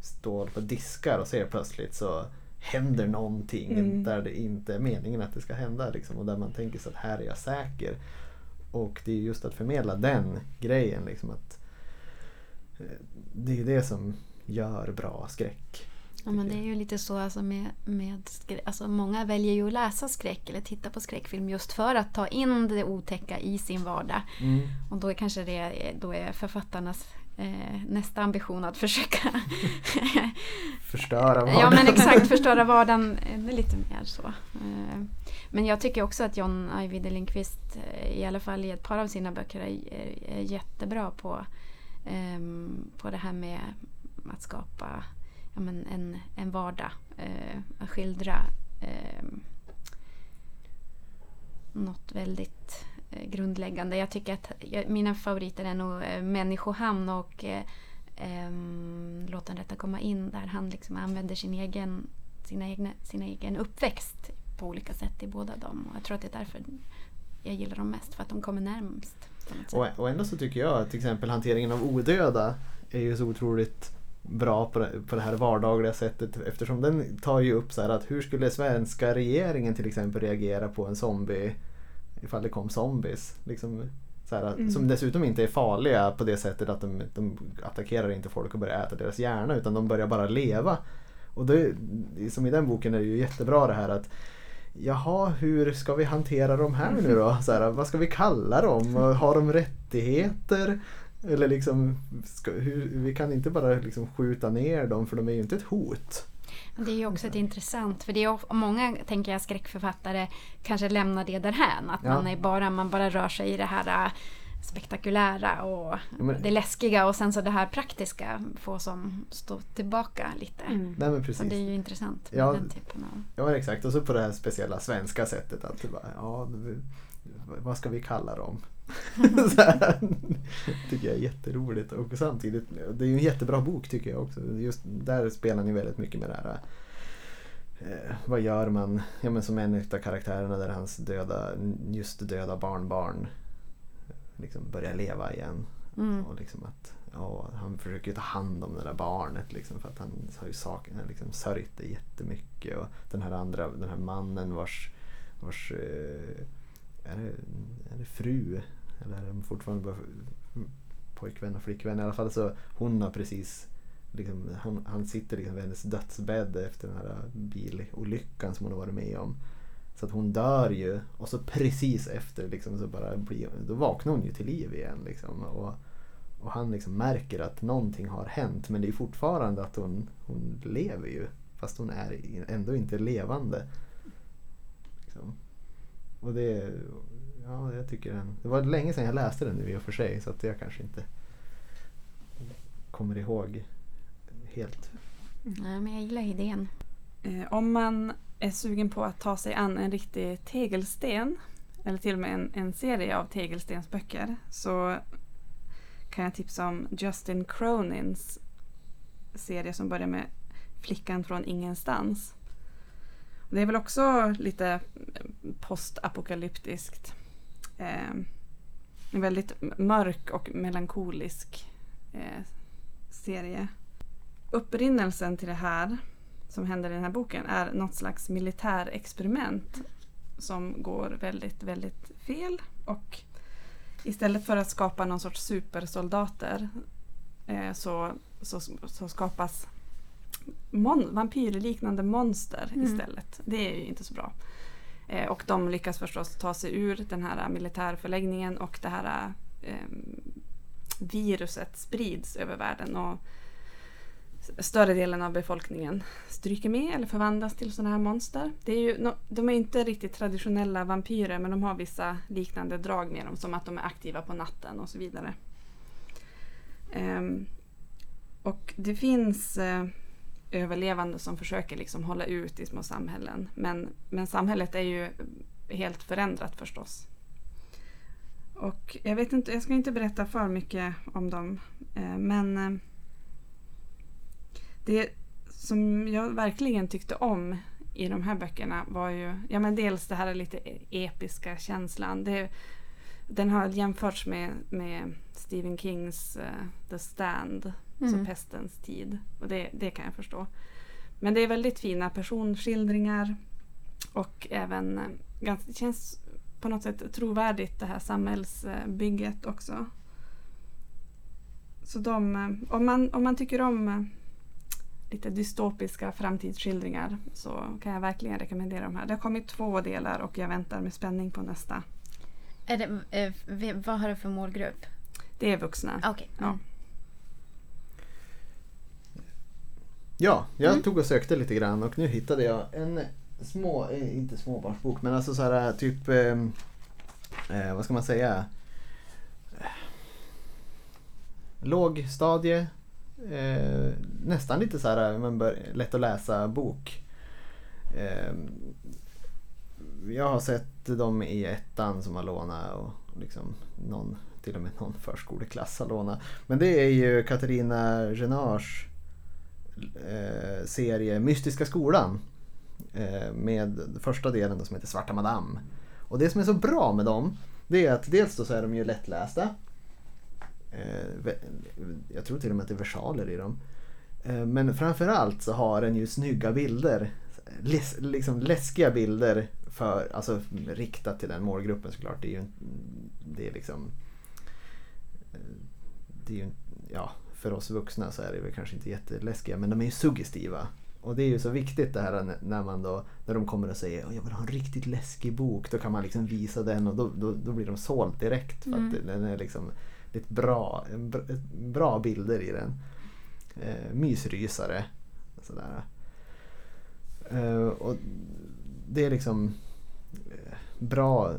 står på diskar och ser plötsligt så händer någonting mm. där det inte är meningen att det ska hända. Liksom, och där man tänker sig att här är jag säker. Och det är just att förmedla den grejen. Liksom, att eh, Det är det som gör bra skräck. Ja, men det är ju lite så alltså med, med alltså många väljer ju att läsa skräck eller titta på skräckfilm just för att ta in det otäcka i sin vardag. Mm. Och då är kanske det då är författarnas eh, nästa ambition att försöka förstöra vardagen. Ja men exakt, förstöra vardagen. Är lite mer så. Eh, men jag tycker också att John Ajvide Lindqvist eh, i alla fall i ett par av sina böcker är, är jättebra på, eh, på det här med att skapa ja, men en, en vardag. Eh, att skildra eh, något väldigt eh, grundläggande. Jag tycker att mina favoriter är nog eh, Människohamn och eh, eh, Låt den rätta komma in där han liksom använder sin egen, sina egna, sin egen uppväxt på olika sätt i båda dem. Och jag tror att det är därför jag gillar dem mest, för att de kommer närmst. Och, och ändå så tycker jag att till exempel hanteringen av odöda är ju så otroligt bra på det, på det här vardagliga sättet eftersom den tar ju upp så här att hur skulle svenska regeringen till exempel reagera på en zombie ifall det kom zombies. Liksom, så här, mm. Som dessutom inte är farliga på det sättet att de, de attackerar inte folk och börjar äta deras hjärna utan de börjar bara leva. Och det, som i den boken är det ju jättebra det här att Jaha, hur ska vi hantera de här nu då? Så här, vad ska vi kalla dem? Har de rättigheter? Eller liksom, ska, hur, vi kan inte bara liksom skjuta ner dem för de är ju inte ett hot. Det är ju också ett intressant, för det är många tänker jag skräckförfattare kanske lämnar det därhän. Att ja. man, är bara, man bara rör sig i det här äh, spektakulära och men, det läskiga och sen så det här praktiska får som stå tillbaka lite. Mm. Nej, men precis. Så det är ju intressant med ja, den typen av... Ja exakt och så på det här speciella svenska sättet att ja, vad ska vi kalla dem? tycker jag är jätteroligt och samtidigt, det är ju en jättebra bok tycker jag också. Just där spelar ni väldigt mycket med det här eh, vad gör man? Ja, men som en av karaktärerna där hans döda, just döda barnbarn liksom börjar leva igen. Mm. Och liksom att, ja, han försöker ta hand om det där barnet liksom, för att han har ju saken, liksom, sörjt det jättemycket. Och den här andra, den här mannen vars, vars eh, är, det, är det fru eller är de fortfarande bara pojkvän och flickvän? I alla fall så hon har precis liksom, han, han sitter liksom vid hennes dödsbädd efter den här bilolyckan som hon har varit med om. Så att hon dör ju och så precis efter liksom, så bara blir, då vaknar hon ju till liv igen. Liksom, och, och han liksom märker att någonting har hänt men det är fortfarande att hon, hon lever ju. Fast hon är ändå inte levande. Liksom. Och det, ja, jag tycker den, det var länge sedan jag läste den nu i och för sig så att jag kanske inte kommer ihåg helt. Nej, men jag gillar idén. Eh, om man är sugen på att ta sig an en riktig tegelsten eller till och med en, en serie av tegelstensböcker så kan jag tipsa om Justin Cronins serie som börjar med Flickan från ingenstans. Det är väl också lite postapokalyptiskt en väldigt mörk och melankolisk eh, serie. Upprinnelsen till det här som händer i den här boken är något slags militärexperiment som går väldigt, väldigt fel. Och istället för att skapa någon sorts supersoldater eh, så, så, så skapas mon, vampyrliknande monster Mm. istället. Det är ju inte så bra. Eh, och de lyckas förstås ta sig ur den här militärförläggningen och det här eh, viruset sprids över världen. Och större delen av befolkningen stryker med eller förvandlas till sådana här monster. Det är ju, de är inte riktigt traditionella vampyrer men de har vissa liknande drag med dem som att de är aktiva på natten och så vidare. Ehm, och det finns eh, överlevande som försöker liksom hålla ut i små samhällen men, men samhället är ju helt förändrat förstås. Och jag vet inte, jag ska inte berätta för mycket om dem eh, men eh, det som jag verkligen tyckte om i de här böckerna var ju ja, men dels det här lite e-, episka känslan. Det, den har jämförts med, med Stephen Kings uh, The Stand, Mm. så Pestens tid. Och det, det kan jag förstå. Men det är väldigt fina personskildringar och även eh, ganska, det känns på något sätt trovärdigt det här samhällsbygget också. Så de, eh, om, man, om man tycker om eh, lite dystopiska framtidsskildringar så kan jag verkligen rekommendera de här. Det har kommit två delar och jag väntar med spänning på nästa. Är det, vad har du för målgrupp? Det är vuxna. Okej. Ja. Ja, jag Mm. tog och sökte lite grann och nu hittade jag en små, eh, inte småbarnsbok men alltså så här typ, eh, eh, vad ska man säga? Lågstadie, eh, nästan lite så här men bör, lätt att läsa bok. Eh, jag har sett dem i ettan som har lånat och liksom någon, till och med någon förskoleklass har lånat. Men det är ju Katarina Genars eh, serie Mystiska skolan. Eh, med första delen då som heter Svarta Madame. Och det som är så bra med dem det är att dels då så är de ju lättlästa. Eh, jag tror till och med att det är versaler i dem. Eh, men framförallt så har den ju snygga bilder. Läs, liksom läskiga bilder för, alltså riktat till den målgruppen såklart. Det är ju det är liksom eh, det är ju, ja, för oss vuxna så är det väl kanske inte jätteläskiga men de är ju suggestiva. Och det är ju så viktigt det här när- man då, när de kommer och säger "Åh, jag vill ha en riktigt läskig bok. Då kan man liksom visa den och då, då, då blir de såld direkt. För Mm. att den är liksom lite bra, en bra, ett bra bilder i den. Eh, mysrysare. Sådär. Eh, och det är liksom eh, bra,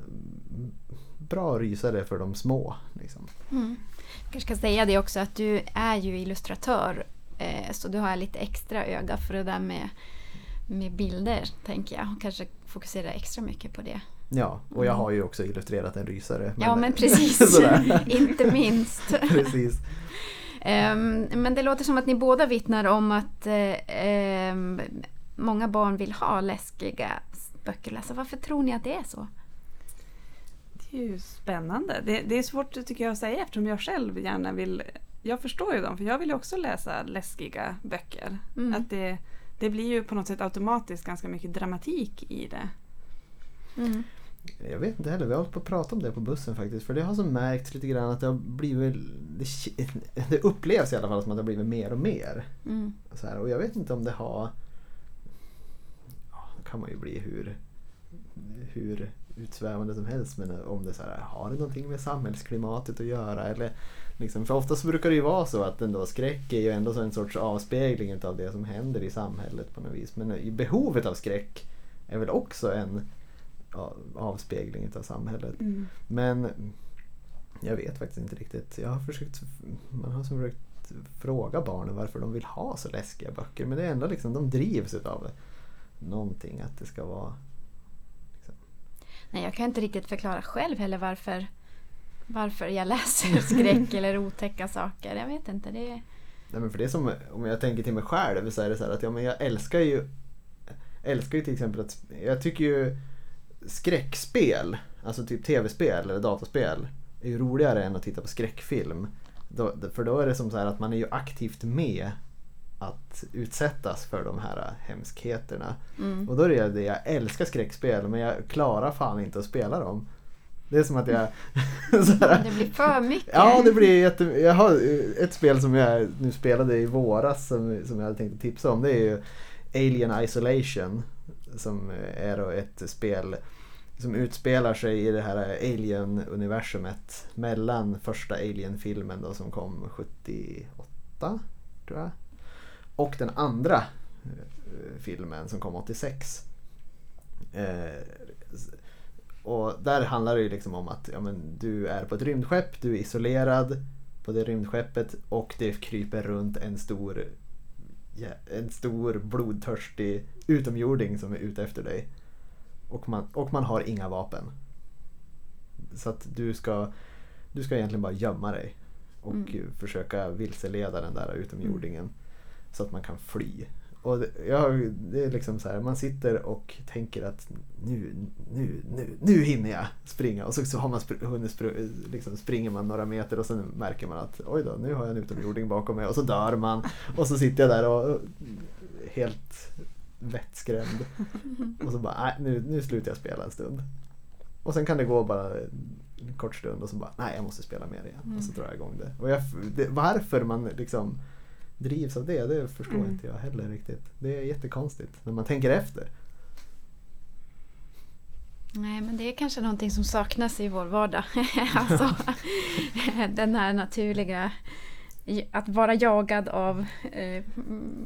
bra rysare för de små. Liksom. Mm. Jag kanske ska säga det också att du är ju illustratör eh, så du har lite extra öga för det där med, med bilder tänker jag. Och kanske fokusera extra mycket på det. Ja, och jag Mm. har ju också illustrerat en rysare. ja men precis, inte minst. Precis. Ehm, men det låter som att ni båda vittnar om att ehm, många barn vill ha läskiga böcker att läsa. Varför tror ni att det är så? Är ju spännande. Det, det är svårt tycker jag att säga eftersom jag själv gärna vill... Jag förstår ju dem för jag vill ju också läsa läskiga böcker. Mm. Att det, det blir ju på något sätt automatiskt ganska mycket dramatik i det. Mm. Jag vet inte heller, vi har hållit på att prata om det på bussen faktiskt. För det har så märkt lite grann att det har blivit... Det, det upplevs i alla fall som att det har blivit mer och mer. Mm. Så här, och jag vet inte om det har... Ja, då kan man ju bli hur, hur utsvävande som helst. Men om det så här, har det någonting med samhällsklimatet att göra? Eller, liksom, för oftast brukar det ju vara så att ändå skräck är ju ändå så en sorts avspegling av det som händer i samhället på något vis. Men behovet av skräck är väl också en avspegling av samhället. Men jag vet faktiskt inte riktigt. Jag har försökt, man har försökt fråga barnen varför de vill ha så läskiga böcker. Men det är ändå liksom, de drivs av någonting. Att det ska vara... Nej, jag kan inte riktigt förklara själv heller varför, varför jag läser skräck eller otäcka saker. Jag vet inte. Det. Nej, men för det är som, om jag tänker till mig själv så är det så här att ja, men jag älskar ju älskar ju till exempel att jag tycker ju skräckspel, alltså typ tv-spel eller dataspel är ju roligare än att titta på skräckfilm. Då, för då är det som så här att man är ju aktivt med att utsättas för de här hemskheterna. Mm. Och då är det det, jag älskar skräckspel men jag klarar fan inte att spela dem. Det är som att jag... det blir för mycket. Ja, det blir jätte... Jag har ett spel som jag nu spelade i våras som, som jag hade tänkt tipsa om. Det är ju Alien Isolation. Som är ett spel som utspelar sig i det här Alien-universumet mellan första Alien-filmen då som kom 78, tror jag. Och den andra eh, filmen som kom 86. Eh, och där handlar det ju liksom om att ja, men, du är på ett rymdskepp, du är isolerad på det rymdskeppet och det kryper runt en stor, ja, en stor blodtörstig utomjording som är ute efter dig. Och man, och man har inga vapen. Så att du ska, du ska egentligen bara gömma dig och mm. försöka vilseleda den där utomjordingen mm. Så att man kan fly. Och det, ja, det är liksom så här, man sitter och tänker att nu, nu, nu, nu hinner jag springa och så, så har man spr hunnit spr liksom springer man några meter och sen märker man att oj då, nu har jag en utomjording bakom mig och så dör man och så sitter jag där och helt vettskrämd. Och så bara, nej nu, nu slutar jag spela en stund. Och sen kan det gå bara en kort stund och så bara, nej jag måste spela mer igen. Och så mm. drar jag igång det. Och jag, det, varför man liksom drivs av det, det förstår mm. inte jag heller riktigt. Det är jättekonstigt när man tänker efter. Nej, men det är kanske någonting som saknas i vår vardag. alltså, den här naturliga att vara jagad av eh,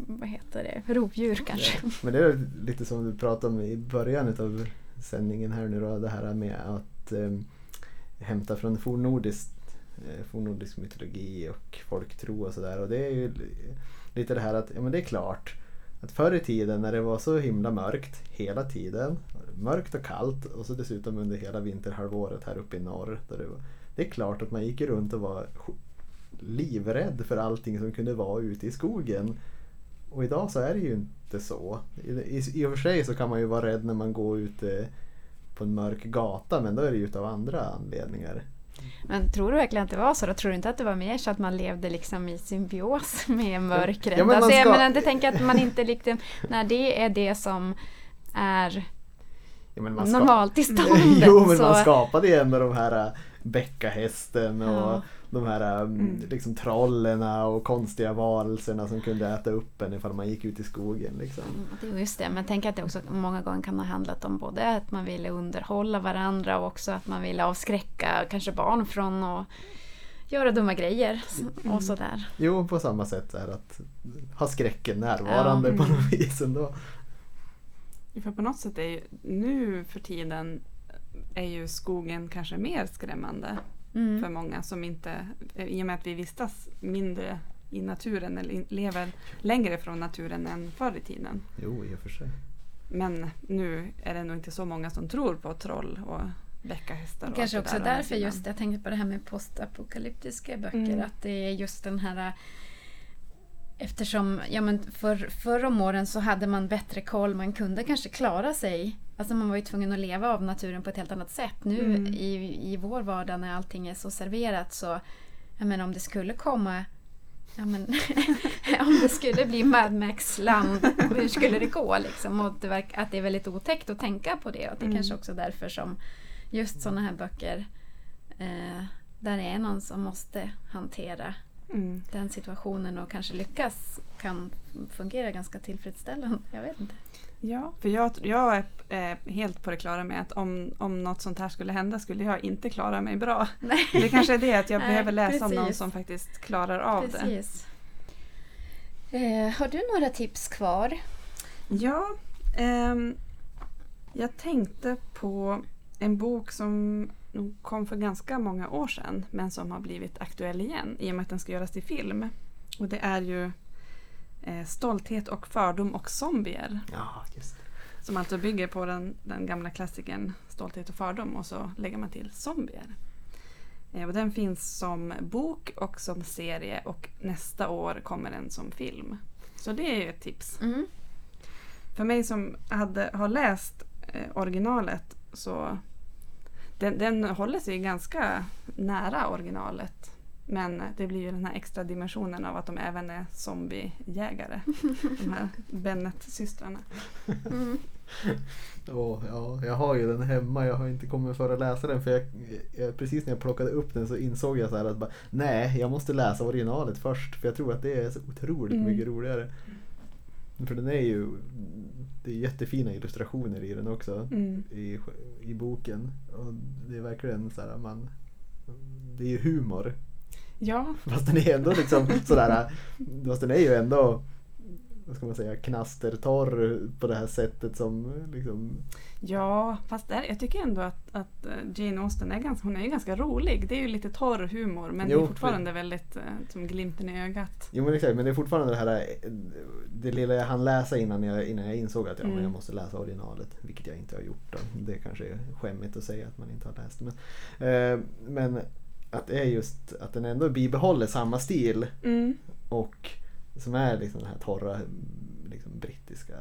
vad heter det, rovdjur kanske. Ja, men det är lite som du pratade om i början av sändningen här nu då, det här med att eh, hämta från fornnordisk, eh, Eh, fornnordisk liksom mytologi och folktro och sådär. Och det är ju lite det här att, ja men det är klart att förr i tiden när det var så himla mörkt hela tiden, mörkt och kallt och så dessutom under hela vinterhalvåret här uppe i norr. Där det, var, det är klart att man gick runt och var livrädd för allting som kunde vara ute i skogen. Och idag så är det ju inte så. I, i och för sig så kan man ju vara rädd när man går ute på en mörk gata men då är det ju av andra anledningar. Men tror du verkligen att det var så? Då tror du inte att det var mer så att man levde liksom i symbios med mörkret? Ja, men alltså, ska... jag menar, jag tänker att man inte liksom, när det är det som är ja, normaltillståndet. Jo, men så... man skapade ju ändå de här äh, bäckahästen och ja de här um, mm. liksom, trollerna och konstiga varelserna som kunde äta upp en ifall man gick ut i skogen. Liksom. Mm, just det, men tänk att det också många gånger kan ha handlat om både att man ville underhålla varandra och också att man ville avskräcka kanske barn från att göra dumma grejer mm. och sådär. Jo, på samma sätt är att ha skräcken närvarande ja. på något vis ändå. För på något sätt är ju nu för tiden är ju skogen kanske mer skrämmande mm. för många som inte, i och med att vi vistas mindre i naturen eller lever längre från naturen än förr i tiden. Jo, i och för sig. Men nu är det nog inte så många som tror på troll och bäckahästar. Och Kanske också därför just, jag tänkte på det här med postapokalyptiska böcker, mm. att det är just den här Eftersom ja, men för, förr om åren så hade man bättre koll, man kunde kanske klara sig Alltså man var ju tvungen att leva av naturen på ett helt annat sätt. Nu mm. i, i vår vardag när allting är så serverat så, jag menar om det skulle komma Ja, men, om det skulle bli Mad Max-land, hur skulle det gå? Liksom? Och det verkar, att det är väldigt otäckt att tänka på det. Och det är mm. kanske också därför som just sådana här böcker eh, där det är någon som måste hantera mm. den situationen och kanske lyckas kan fungera ganska tillfredsställande. Jag vet inte. Ja, för jag, jag är eh, helt på det klara med att om, om något sånt här skulle hända skulle jag inte klara mig bra. Nej. Det kanske är det att jag Nej, behöver läsa precis. om någon som faktiskt klarar av precis. det. Eh, har du några tips kvar? Ja, eh, jag tänkte på en bok som kom för ganska många år sedan men som har blivit aktuell igen i och med att den ska göras till film. Och det är ju eh, Stolthet och fördom och zombier. Ja, just Som alltså bygger på den, den gamla klassikern Stolthet och fördom och så lägger man till zombier. Eh, och den finns som bok och som serie och nästa år kommer den som film. Så det är ju ett tips. Mm. För mig som hade, har läst eh, originalet så den, den håller sig ganska nära originalet men det blir ju den här extra dimensionen av att de även är zombiejägare. de här Bennet-systrarna. Mm. Oh, ja, jag har ju den hemma, jag har inte kommit för att läsa den för jag, jag, precis när jag plockade upp den så insåg jag så här att bara, nej, jag måste läsa originalet först för jag tror att det är så otroligt Mm. mycket roligare. För den är ju, det är jättefina illustrationer i den också Mm. i, i boken. Och det är verkligen så här, man, det är ju humor. Ja, Fast den är ändå liksom sådär, fast den är ju ändå vad ska man säga, knastertorr på det här sättet som liksom ja, fast där, jag tycker ändå att, att eh, Jane Austen är ganska, hon är ju ganska rolig. Det är ju lite torr humor men det Jo, är fortfarande väldigt eh, som glimten i ögat. Jo men exakt, men det är fortfarande det här eh, Det lilla jag hann läsa innan jag, innan jag insåg att ja, men Mm. jag måste läsa originalet. Vilket jag inte har gjort. Då. Det kanske är skämmigt att säga att man inte har läst. Men, eh, men att det är just att den ändå bibehåller samma stil. Mm. Och som är liksom den här torra liksom, brittiska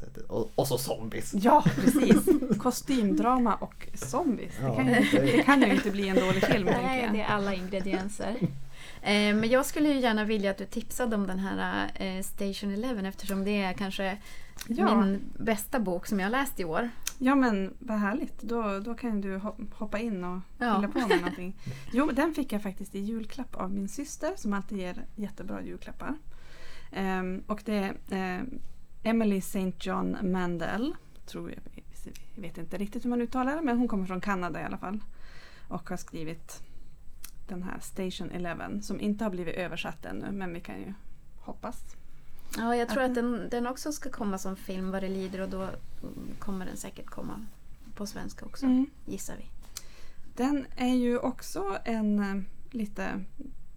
sättet. Och, och så zombies. Ja, precis. Kostymdrama och zombies. Det Ja, kan, ju, det- det kan ju inte bli en dålig film Nej, det är alla ingredienser. Eh, Men jag skulle ju gärna vilja att du tipsade om den här eh, Station Eleven eftersom det är kanske Ja. min bästa bok som jag har läst i år. Ja men vad härligt. Då, då kan du ho- hoppa in och Ja. fylla på med någonting. Jo, den fick jag faktiskt i julklapp av min syster som alltid ger jättebra julklappar. Ehm, och det är ehm, Emily St. John Mandel. Tror jag, jag vet inte riktigt hur man uttalar det men hon kommer från Kanada i alla fall. Och har skrivit den här Station Eleven som inte har blivit översatt ännu men vi kan ju hoppas. Ja, jag tror Att att den, den också ska komma som film vad det lider och då mm, kommer den säkert komma på svenska också, Mm. gissar vi. Den är ju också en eh, lite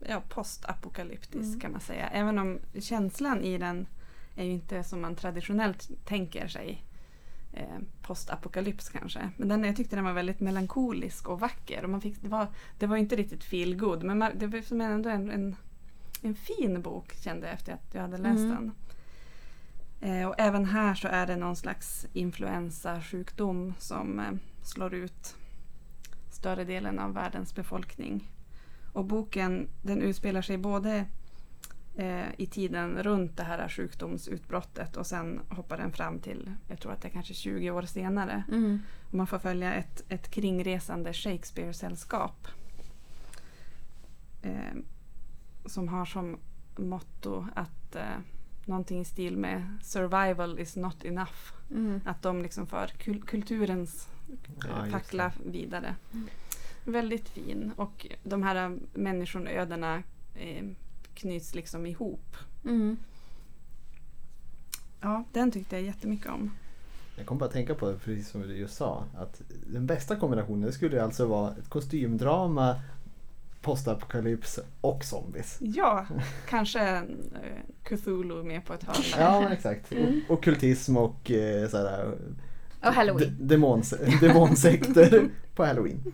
ja, postapokalyptisk Mm. kan man säga. Även om känslan i den är ju inte som man traditionellt tänker sig. Eh, postapokalyps kanske. Men den, jag tyckte den var väldigt melankolisk och vacker. Och man fick, det, var, det var inte riktigt feel good men man, det var som ändå en, en, en fin bok kände jag efter att jag hade läst Mm. den. Eh, och även här så är det någon slags influensasjukdom som eh, slår ut större delen av världens befolkning. Och boken den utspelar sig både eh, i tiden runt det här sjukdomsutbrottet och sen hoppar den fram till, jag tror att det är kanske 20 år senare. Mm. Och man får följa ett, ett kringresande Shakespeare-sällskap. Eh, som har som motto att eh, någonting i stil med survival is not enough. Mm. Att de liksom för kul- kulturens Ja, vidare. Mm. Väldigt fin och de här människoödena eh, knyts liksom ihop. Mm. Ja, den tyckte jag jättemycket om. Jag kom bara att tänka på det precis som du just sa. Att den bästa kombinationen skulle alltså vara ett kostymdrama, postapokalyps och zombies. Ja, kanske eh, Cthulhu med på ett hörn. Ja men exakt. Mm. Och Ockultism och eh, sådär, Och Halloween. demons, demonsekter på halloween.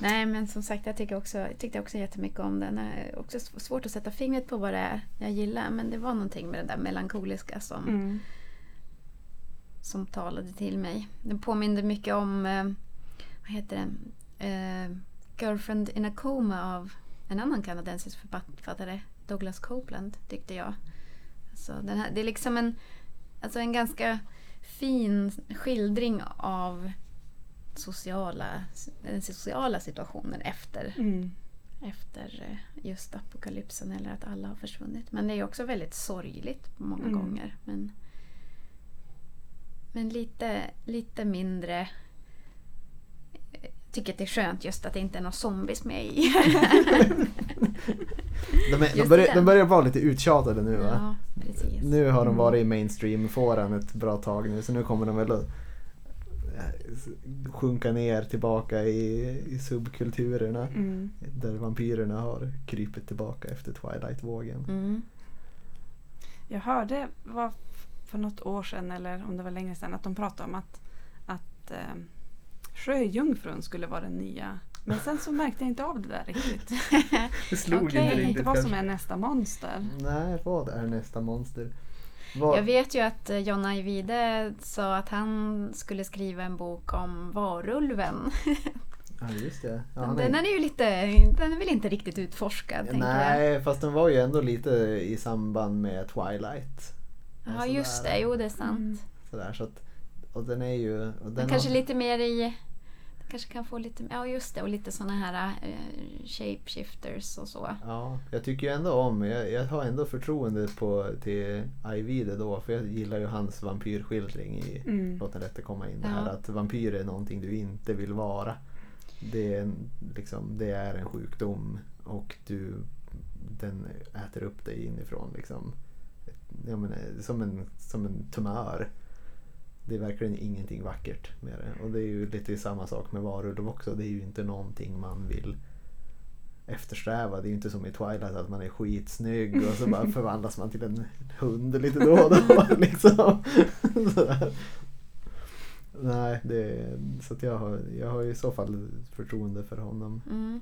Nej men som sagt jag tycker också, jag tyckte också jättemycket om den. Det är också sv- svårt att sätta fingret på vad det är jag gillar men det var någonting med det där melankoliska som, Mm. som talade till mig. Den påminde mycket om, eh, vad heter den? Eh, Girlfriend in a coma av en annan kanadensisk författare, Douglas Copeland, tyckte jag. Alltså, den här, det är liksom en, alltså en ganska fin skildring av sociala, den sociala situationen efter, Mm. efter eh, just apokalypsen eller att alla har försvunnit. Men det är också väldigt sorgligt många Mm. gånger. Men, men lite, lite mindre jag tycker att det är skönt just att det inte är några zombies med i. De, är, de, börjar, de börjar vara lite uttjatade nu va? ja, precis. Nu har de Mm. varit i mainstream-fåran ett bra tag nu så nu kommer de väl att eh, sjunka ner tillbaka i, i subkulturerna. Mm. Där vampyrerna har krypit tillbaka efter Twilight-vågen. Mm. Jag hörde var för något år sedan eller om det var längre sedan att de pratade om att, att eh, Sjöjungfrun skulle vara den nya. Men sen så märkte jag inte av det där riktigt. Det slog. Jag inte riktigt vad som är nästa monster. Nej, vad är nästa monster? Vad- Jag vet ju att eh, John Ajvide sa att han skulle skriva en bok om varulven. Ja, just det. Ja, Men han den är- är ju lite, den är väl inte riktigt utforskad tänker jag. Nej, fast den var ju ändå lite i samband med Twilight. Ja Och just sådär. det, jo det är sant. Mm. Sådär, så att och den är ju... Och den Men kanske har, lite mer i... Kanske kan få lite... Ja, just det. Och lite såna här uh, shapeshifters och så. Ja, jag tycker ju ändå om, jag, jag har ändå förtroende på, till Ajvide då för jag gillar ju hans vampyrskildring i Mm. Låt den rätte komma in. Det Ja. här att vampyr är någonting du inte vill vara. Det är, en, liksom, det är en sjukdom och du, den äter upp dig inifrån. Liksom. Jag menar, som, en, som en tumör. Det är verkligen ingenting vackert med det. Och det är ju lite samma sak med varulv också. Det är ju inte någonting man vill eftersträva. Det är ju inte som i Twilight att man är skitsnygg och så bara förvandlas man till en hund lite då och då. Liksom. Sådär. Nej, det, så jag, har, jag har i så fall förtroende för honom. Mm.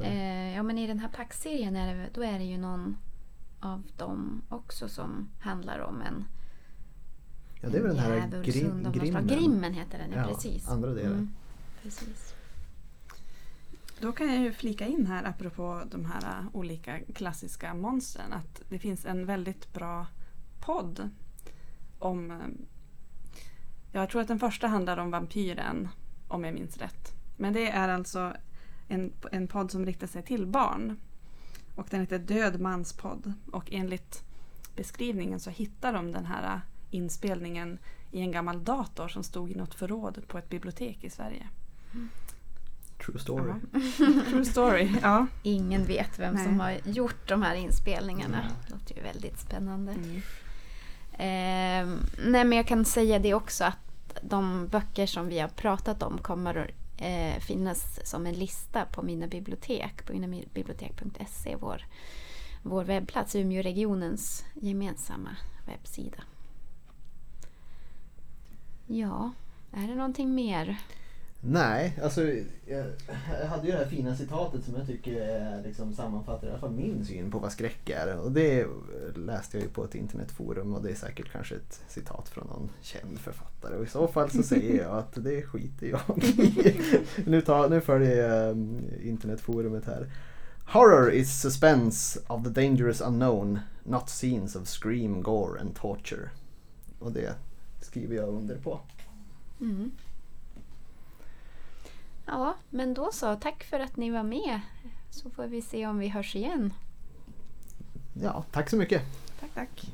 Eh, ja, men i den här packserien är det, då är det ju någon av dem också som handlar om en Ja, det är väl den här grim, grimmen. Grimmen heter den, ja, Ja, precis. andra delen. Mm, precis. Då kan jag ju flika in här apropå de här äh, olika klassiska monstren att det finns en väldigt bra podd om... äh, Jag tror att den första handlar om vampyren om jag minns rätt. Men det är alltså en, en podd som riktar sig till barn. Och den heter Död mans podd. Och enligt beskrivningen så hittar de den här äh, inspelningen i en gammal dator som stod i något förråd på ett bibliotek i Sverige. True story. True story, ja. Ingen vet vem Nej. som har gjort de här inspelningarna. Nej. Det låter ju väldigt spännande. Mm. Eh, nej, men jag kan säga det också att de böcker som vi har pratat om kommer att eh, finnas som en lista på mina bibliotek, på minabibliotek.se, vår, vår webbplats, Umeåregionens gemensamma webbsida. Ja, är det någonting mer? Nej, alltså jag, hade ju det här fina citatet som jag tycker liksom, sammanfattar i alla fall min syn på vad skräck är. Och det läste jag ju på ett internetforum och det är säkert kanske ett citat från någon känd författare. Och i så fall så säger jag att det skiter jag i. nu, tar, nu följer jag mm, internetforumet här. Horror is suspense of the dangerous unknown, not scenes of scream, gore and torture. Och det skriver jag under på. Mm. Ja, men då så. Tack för att ni var med. Så får vi se om vi hörs igen. Ja, tack så mycket. Tack, tack.